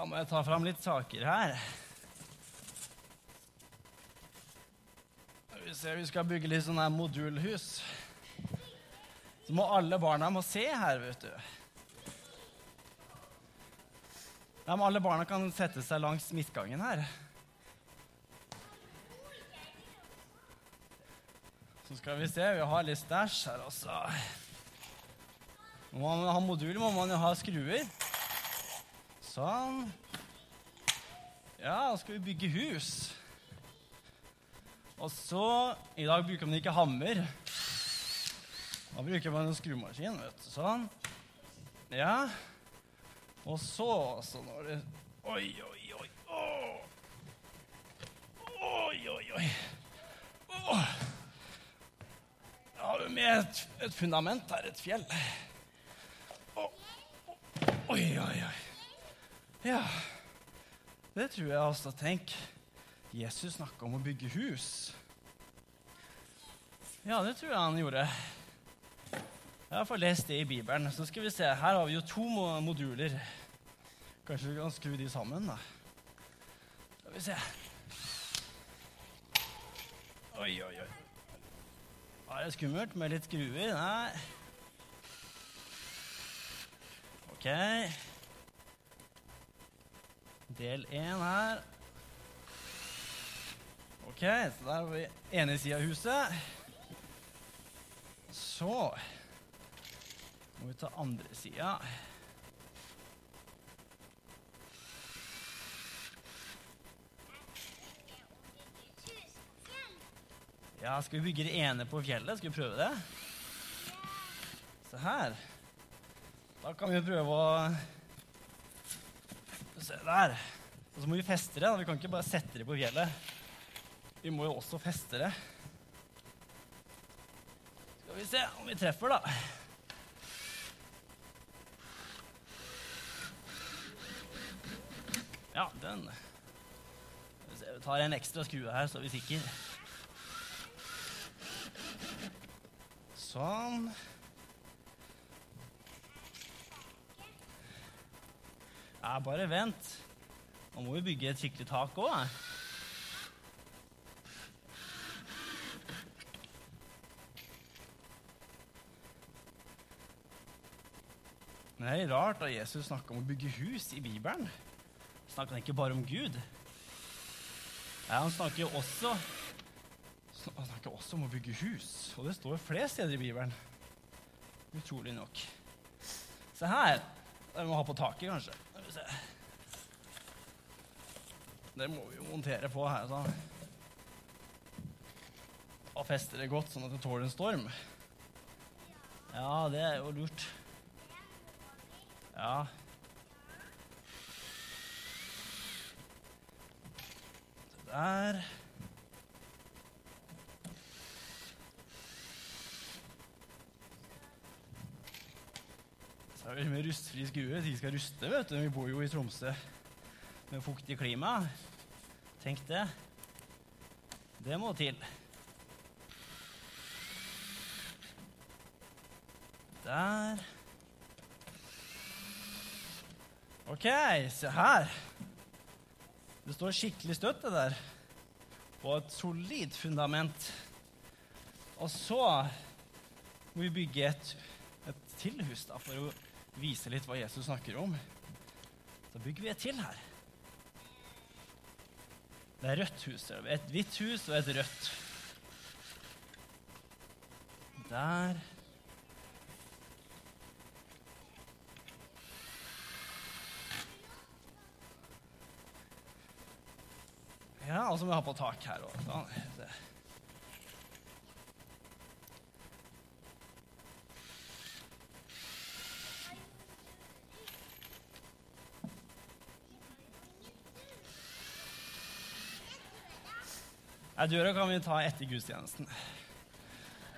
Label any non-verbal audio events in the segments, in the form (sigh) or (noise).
Da må jeg ta fram litt saker her. Vi ser vi skal bygge litt sånn her modulhus. Så må alle barna må se her, vet du. Ja, men alle barna kan sette seg langs midtgangen her. Så skal vi se, vi har litt stæsj her også. Når man har modul, må man jo ha skruer. Sånn. Ja, nå skal vi bygge hus. Og så I dag bruker man ikke hammer. Da bruker man en skrumaskin. vet du. Sånn. Ja. Og så, så når det Oi, oi, oi. Oh. Oi, oi, oi. Åh. Da har vi med et, et fundament her, et fjell. Oh. Oi, oi, oi. Ja, det tror jeg også. Tenk, Jesus snakka om å bygge hus. Ja, det tror jeg han gjorde. Jeg har fått lest det i Bibelen. Så skal vi se, Her har vi jo to moduler. Kanskje vi kan skru de sammen, da. Skal vi se. Oi, oi, oi. Er det skummelt med litt skruer? Nei. OK. Del én her. OK, så der var vi ene sida av huset. Så må vi ta andre sida. Ja, skal vi bygge det ene på fjellet? Skal vi prøve det? Se her. Da kan vi prøve å Se der. Og så må vi feste det. Vi kan ikke bare sette det på fjellet. Vi må jo også feste det. Skal vi se om vi treffer, da. Ja, den vi tar en ekstra skrue her, så er vi sikre. Sånn. Ja, bare vent. Nå må vi bygge et skikkelig tak òg. Men det er rart at Jesus snakker om å bygge hus i Bibelen. Snakker han ikke bare om Gud? Ja, han snakker også han snakker også om å bygge hus, og det står flere steder i Bibelen. Utrolig nok. Se her. Det må ha på taket, kanskje. Skal vi se. Det må vi jo montere på her. Så. Og feste det godt, sånn at det tåler en storm. Ja, det er jo lurt. Ja. Så der. Så er vi med rustfri skue. De skal ruste, vet du. Vi bor jo i Tromsø med fuktig klima. Tenk det. Det må til. Der. OK, se her. Det står skikkelig støtt, det der. På et solid fundament. Og så må vi bygge et, et til hus da, for å vise litt hva Jesus snakker om. Så bygger vi et til her. Det er rødt hus. Et hvitt hus og et rødt. Der. Ja, og så må vi ha på tak her òg. Døra kan vi ta etter gudstjenesten.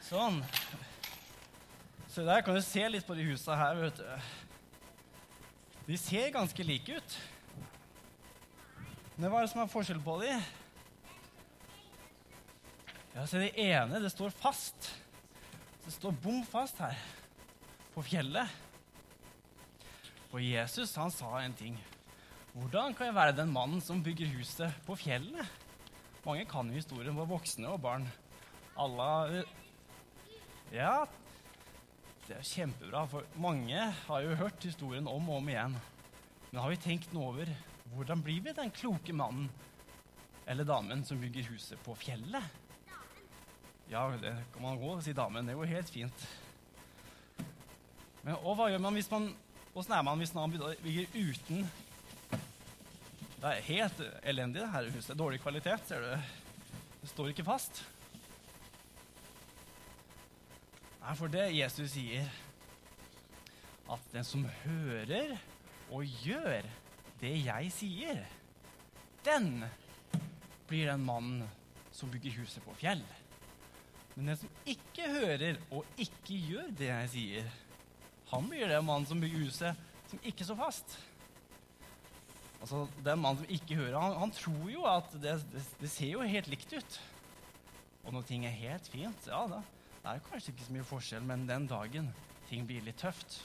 Sånn. Så der kan du se litt på de husa her, vet du. De ser ganske like ut. Men hva er det som er forskjell på de? Ja, se Det ene det står fast. Det står bom fast her på fjellet. Og Jesus han sa en ting. Hvordan kan jeg være den mannen som bygger huset på fjellet? Mange kan jo historien, for voksne og barn. Alle Ja, det er kjempebra, for mange har jo hørt historien om og om igjen. Men har vi tenkt noe over hvordan blir vi den kloke mannen eller damen som bygger huset på fjellet? Ja, det kan man gå si damen. Det går helt fint. Men og hva gjør man hvis man Åssen er man hvis man bygger uten Det er helt elendig, det her huset. Dårlig kvalitet, ser du. Det står ikke fast. Nei, for det Jesus sier, at den som hører og gjør det jeg sier, den blir den mannen som bygger huset på fjell. Men den som ikke hører og ikke gjør det jeg sier, han blir den mannen som bygger huset som ikke står fast. Altså, Den mannen som ikke hører, han, han tror jo at det, det, det, ser jo helt likt ut. Og når ting er helt fint, ja da det er kanskje ikke så mye forskjell, men den dagen ting blir litt tøft,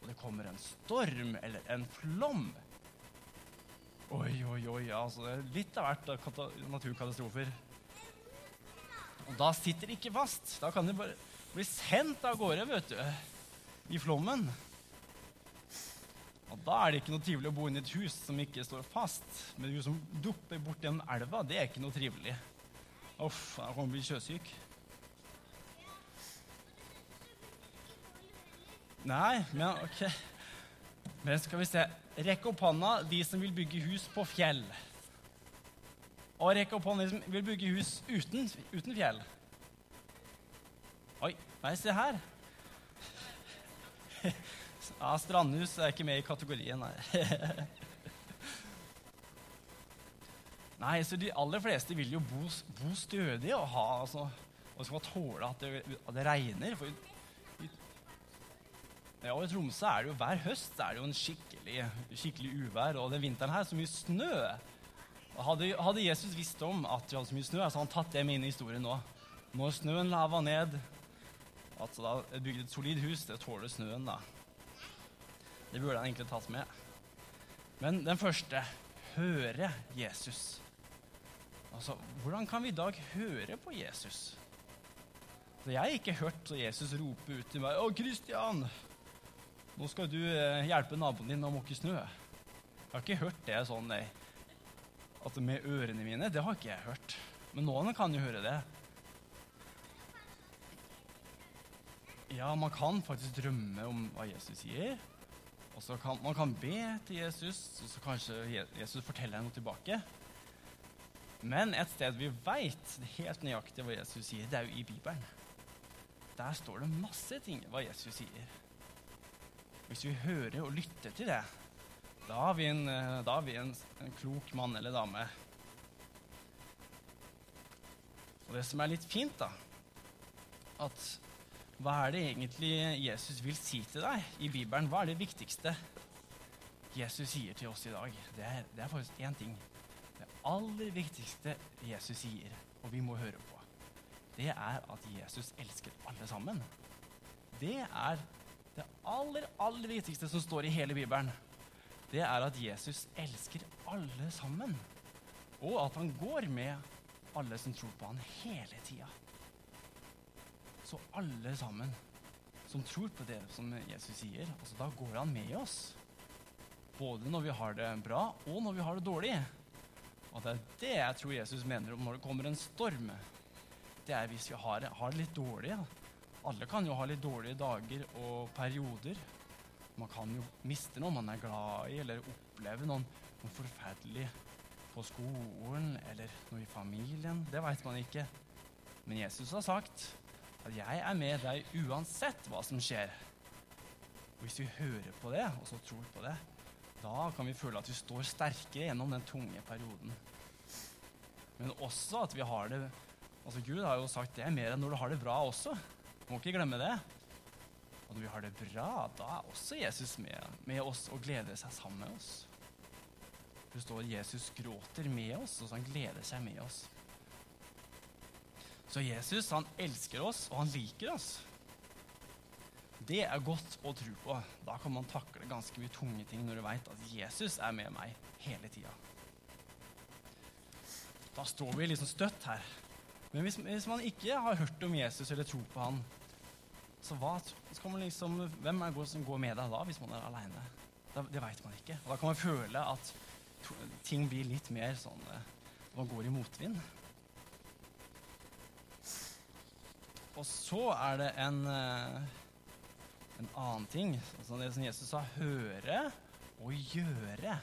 og det kommer en storm eller en flom Oi, oi, oi, altså litt av hvert av naturkatastrofer. Og da sitter det ikke fast. Da kan det bare bli sendt av gårde, vet du, i flommen. Og da er det ikke noe trivelig å bo inne i et hus som ikke står fast. Men et som dupper bort gjennom elva, det er ikke noe trivelig. Uff, da kommer vi bli sjøsyk. Nei, men ok. Men skal vi se. Rekk opp hånda, de som vil bygge hus på fjell. Og rekk opp hånda, de som vil bygge hus uten, uten fjell. Oi, nei, se her. Ja, strandhus er ikke med i kategorien, nei. (laughs) Nei, så De aller fleste vil jo bo, bo stødig og ha altså, og skal tåle at det, at det regner. For ja, og I Tromsø er det jo hver høst er det jo en skikkelig, skikkelig uvær. Og den vinteren her er så mye snø. Hadde, hadde, Jesus visst om at vi hadde så mye snø, så hadde han tatt det med inn i historien nå. Når snøen lava ned altså da bygde et solid hus, det tåler snøen, da. Det burde han egentlig tatt med. Men den første høre Jesus. Altså, Hvordan kan vi i dag høre på Jesus? Så jeg har ikke hørt Jesus rope ut til meg 'Å, Kristian, nå skal du eh, hjelpe naboen din å måke snø. Jeg har ikke hørt det sånn nei. at med ørene mine. Det har ikke jeg hørt. Men noen kan jo høre det. Ja, man kan faktisk drømme om hva Jesus sier. Og så kan man kan be til Jesus, og så kanskje Jesus forteller noe tilbake. Men et sted vi veit helt nøyaktig hva Jesus sier, det er jo i Bibelen. Der står det masse ting hva Jesus sier. Hvis vi hører og lytter til det, da har vi en, da har vi en, en klok mann eller dame. Og det som er litt fint, da, at hva er det egentlig Jesus vil si til deg i Bibelen? Hva er det viktigste Jesus sier til oss i dag? Det er, det er faktisk én ting. Det aller viktigste Jesus sier, og vi må høre på, det er at Jesus elsker alle sammen. Det er det aller, aller viktigste som står i hele Bibelen, det er at Jesus elsker alle sammen. Og at han går med alle som tror på han hele tida. Så alle sammen som tror på det som Jesus sier, altså da går han med oss. Både når vi har det bra, og når vi har det dårlig. Og det er det jeg tror Jesus mener om når det kommer en storm. Det er hvis vi har, har det litt dårlig. Alle kan jo ha litt dårlige dager og perioder. Man kan jo miste noe man er glad i, eller oppleve noe forferdelig på skolen eller noe i familien. Det veit man ikke. Men Jesus har sagt at 'jeg er med deg uansett hva som skjer'. Og Hvis vi hører på det, og så tror på det, da kan vi føle at vi står sterkere gjennom den tunge perioden. Men også at vi har det Altså Gud har jo sagt det er mer enn når du har det bra også. Må ikke glemme det. Og når vi har det bra, da er også Jesus med, med oss og gleder seg sammen med oss. Det står Jesus gråter med oss, og så han gleder seg med oss. Så Jesus han elsker oss, og han liker oss. Det er godt å tro på. Da kan man takle ganske mye tunge ting når du veit at Jesus er med meg hele tida. Da står vi liksom støtt her. Men hvis, hvis, man ikke har hørt om Jesus eller tror på han, så hva, man liksom, hvem er det som går med deg da, hvis man er aleine? Det veit man ikke. Og da kan man føle at ting blir litt mer sånn eh, Man går i motvind. Og så er det en eh, en annen ting. Altså det som Jesus sa høre og gjøre.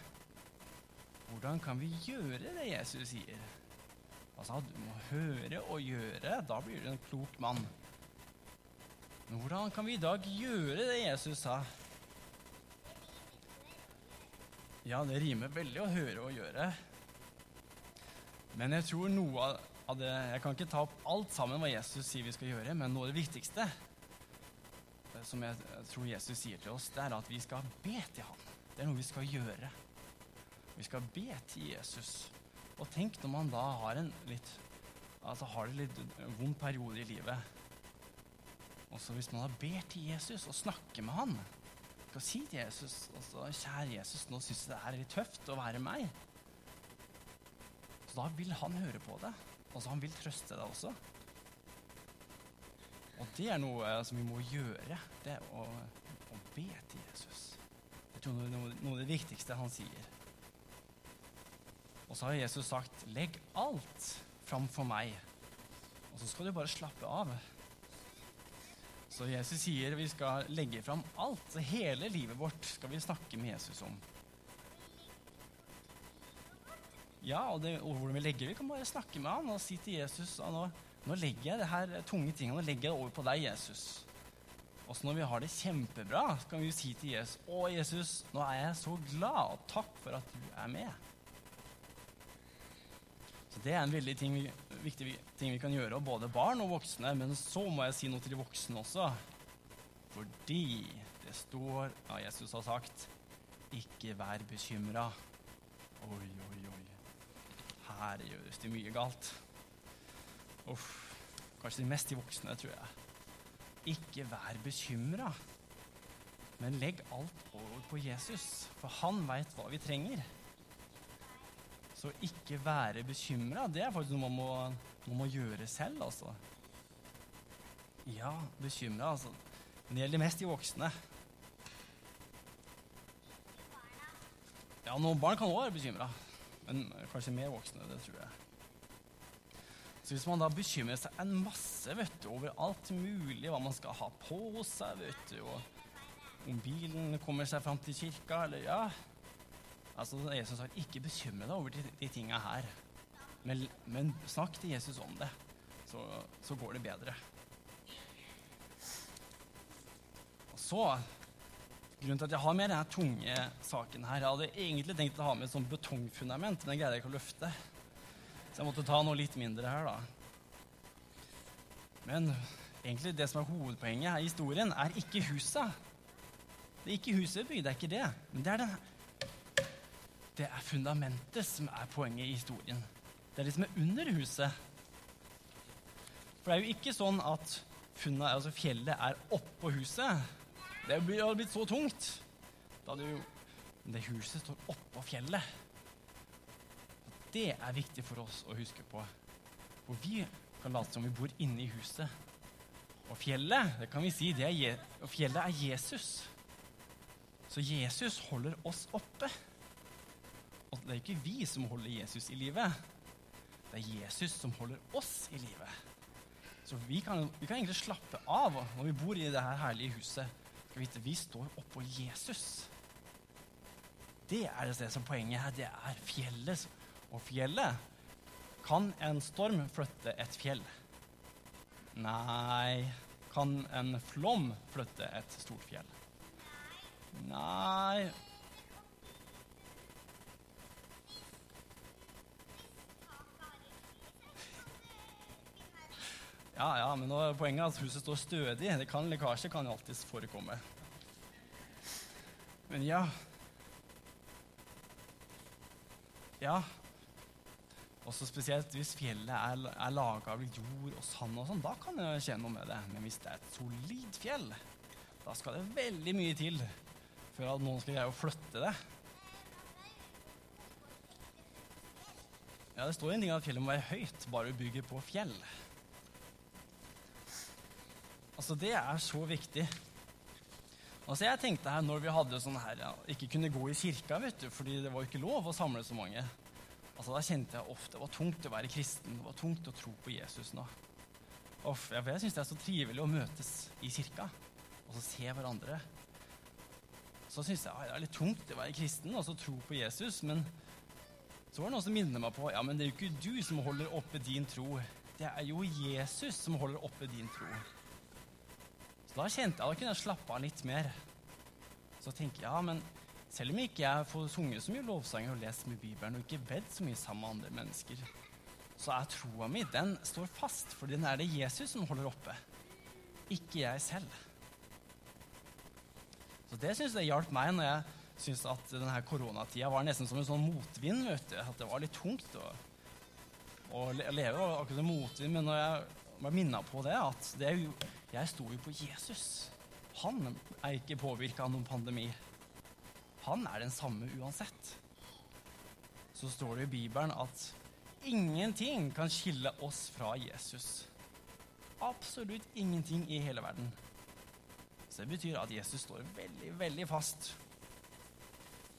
Hvordan kan vi gjøre det Jesus sier? Altså, du må høre og gjøre. Da blir du en klok mann. Men hvordan kan vi i dag gjøre det Jesus sa? Ja, det rimer veldig å høre og gjøre. Men jeg tror noe av det Jeg kan ikke ta opp alt sammen hva Jesus sier vi skal gjøre, men noe av det viktigste som jeg tror Jesus sier til oss, det er at vi skal be til ham. Det er noe vi skal gjøre. Vi skal be til Jesus. Og tenk når man da har en litt altså har det litt vond periode i livet. Også hvis man har ber til Jesus og snakker med han, skal si til Jesus altså, 'Kjære Jesus, nå syns jeg det er litt tøft å være meg.' Så da vil han høre på det. Altså, han vil trøste deg også. Og det er noe eh, som vi må gjøre. Det er å, å be til Jesus. Det er noe av det viktigste han sier. Og så har Jesus sagt 'legg alt fram for meg', og så skal du bare slappe av. Så Jesus sier vi skal legge fram alt. Hele livet vårt skal vi snakke med Jesus om. Ja, og, det, og hvordan vi legger Vi kan bare snakke med han og si til Jesus nå, nå legger jeg det her tunge tingene nå legger jeg det over på deg, Jesus. Også når vi har det kjempebra, så kan vi jo si til Jesus Å, Jesus, nå er jeg så glad, og takk for at du er med. Så Det er en veldig ting, viktig ting vi kan gjøre, både barn og voksne. Men så må jeg si noe til de voksne også. Fordi det står ja, Jesus har sagt ikke vær bekymra. Oi, oi. Her gjøres det mye galt. Uff. Kanskje de mest de voksne, tror jeg. Ikke vær bekymra, men legg alt over på Jesus, for han veit hva vi trenger. Så ikke være bekymra, det er faktisk noe man må, man må gjøre selv, altså. Ja, bekymra, altså. Men det gjelder mest de voksne. Ja, noen barn kan òg være bekymra, men kanskje mer voksne. Det tror jeg. Så hvis man da bekymrer seg en masse vet du, over alt mulig, hva man skal ha på seg, vet du, og om bilen kommer seg fram til kirka, eller ja Altså, Jesus har ikke bekymre deg over de, de tinga her. Men, men, snakk til Jesus om det, så, så går det bedre. Og så Grunnen til at jeg har med denne tunge saken her Jeg hadde egentlig tenkt å ha med et sånt betongfundament, men det greide jeg ikke å løfte. Så jeg måtte ta noe litt mindre her, da. Men egentlig det som er hovedpoenget her i historien, er ikke huset. Det er ikke huset bygd, det er ikke det. Men det er, den, det er fundamentet som er poenget i historien. Det er det som er under huset. For det er jo ikke sånn at funnet, altså fjellet er oppå huset. Det hadde blitt så tungt. Da hadde jo Det huset står oppå fjellet. Det er viktig for oss å huske på. For vi kan late som vi bor inne i huset. Og fjellet, det kan vi si, det er, og fjellet er Jesus. Så Jesus holder oss oppe. Og det er ikke vi som holder Jesus i livet. Det er Jesus som holder oss i livet. Så vi kan, vi kan egentlig slappe av når vi bor i det her herlige huset. Skal Vi står oppå Jesus. Det er det som poenget her. Det er fjellet og fjellet. Kan en storm flytte et fjell? Nei. Kan en flom flytte et stort fjell? Nei. Ja, ja, men nå er poenget at huset står stødig. Det kan Lekkasje kan alltids forekomme. Men ja Ja, også spesielt hvis fjellet er, er laga av jord og sand, og sånn, da kan det kjenne noe med det. Men hvis det er et solid fjell, Da skal det veldig mye til før at noen skal greie å flytte det. Ja, Det står en ting at fjellet må være høyt, bare du bygger på fjell. Altså, Det er så viktig. Altså, Jeg tenkte her når vi hadde sånn her, ja, ikke kunne gå i kirka, vet du, fordi det var ikke lov å samle så mange. Altså, Da kjente jeg ofte det var tungt å være kristen, det var tungt å tro på Jesus nå. Off, jeg jeg syns det er så trivelig å møtes i kirka og så se hverandre. Så syns jeg det er litt tungt å være kristen og så tro på Jesus, men så var det noen som minner meg på ja, men det er jo ikke du som holder oppe din tro. Det er jo Jesus som holder oppe din tro. Så da kjente jeg kunne jeg slappe av litt mer. Så tenker jeg ja, men selv om ikke jeg får sunget så mye lovsanger og lest mye Bibelen og ikke bedt så mye sammen med andre mennesker, så er troa mi den står fast, for den er det Jesus som holder oppe, ikke jeg selv. Så det syns jeg hjalp meg når jeg syns at denne koronatida var nesten som en sånn motvind. vet du, At det var litt tungt å, å leve akkurat som motvind. Men når jeg var minna på det, at det er jo, jeg sto jo på Jesus. Han er ikke påvirka av noen pandemi. Han er den samme uansett. Så står det i Bibelen at ingenting kan skille oss fra Jesus. Absolutt ingenting i hele verden. Så det betyr at Jesus står veldig, veldig fast.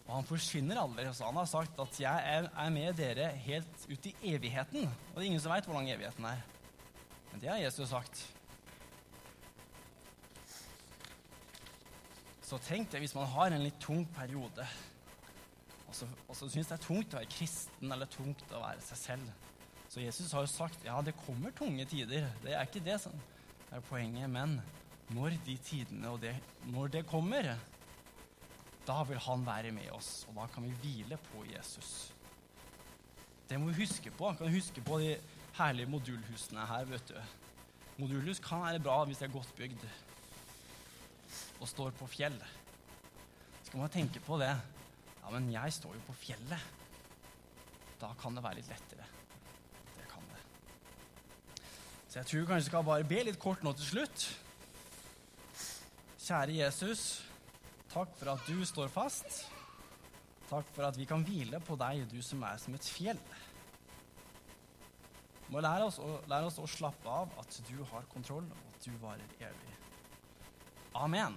Og han forsvinner aldri. Så han har sagt at 'jeg er med dere helt ut i evigheten'. Og det er ingen som veit hvor lang evigheten er. Men det har Jesus sagt. Så tenk deg hvis man har en litt tung periode, og så, og så syns det er tungt å være kristen eller tungt å være seg selv. Så Jesus har jo sagt ja, det kommer tunge tider. Det er ikke det som er poenget. Men når de tidene og det, når det kommer, da vil han være med oss, og da kan vi hvile på Jesus. Det må vi huske på. Kan vi huske på de herlige modulhusene her. vet du. Modulhus kan være bra hvis det er godt bygd og står på fjell. Så kan man tenke på det. Ja, men jeg står jo på fjellet. Da kan det være litt lettere. Det kan det. Så jeg tror kanskje jeg skal bare be litt kort nå til slutt. Kjære Jesus. Takk for at du står fast. Takk for at vi kan hvile på deg, du som er som et fjell. Må lære oss, å, lære oss å slappe av, at du har kontroll, og at du varer evig. Amen.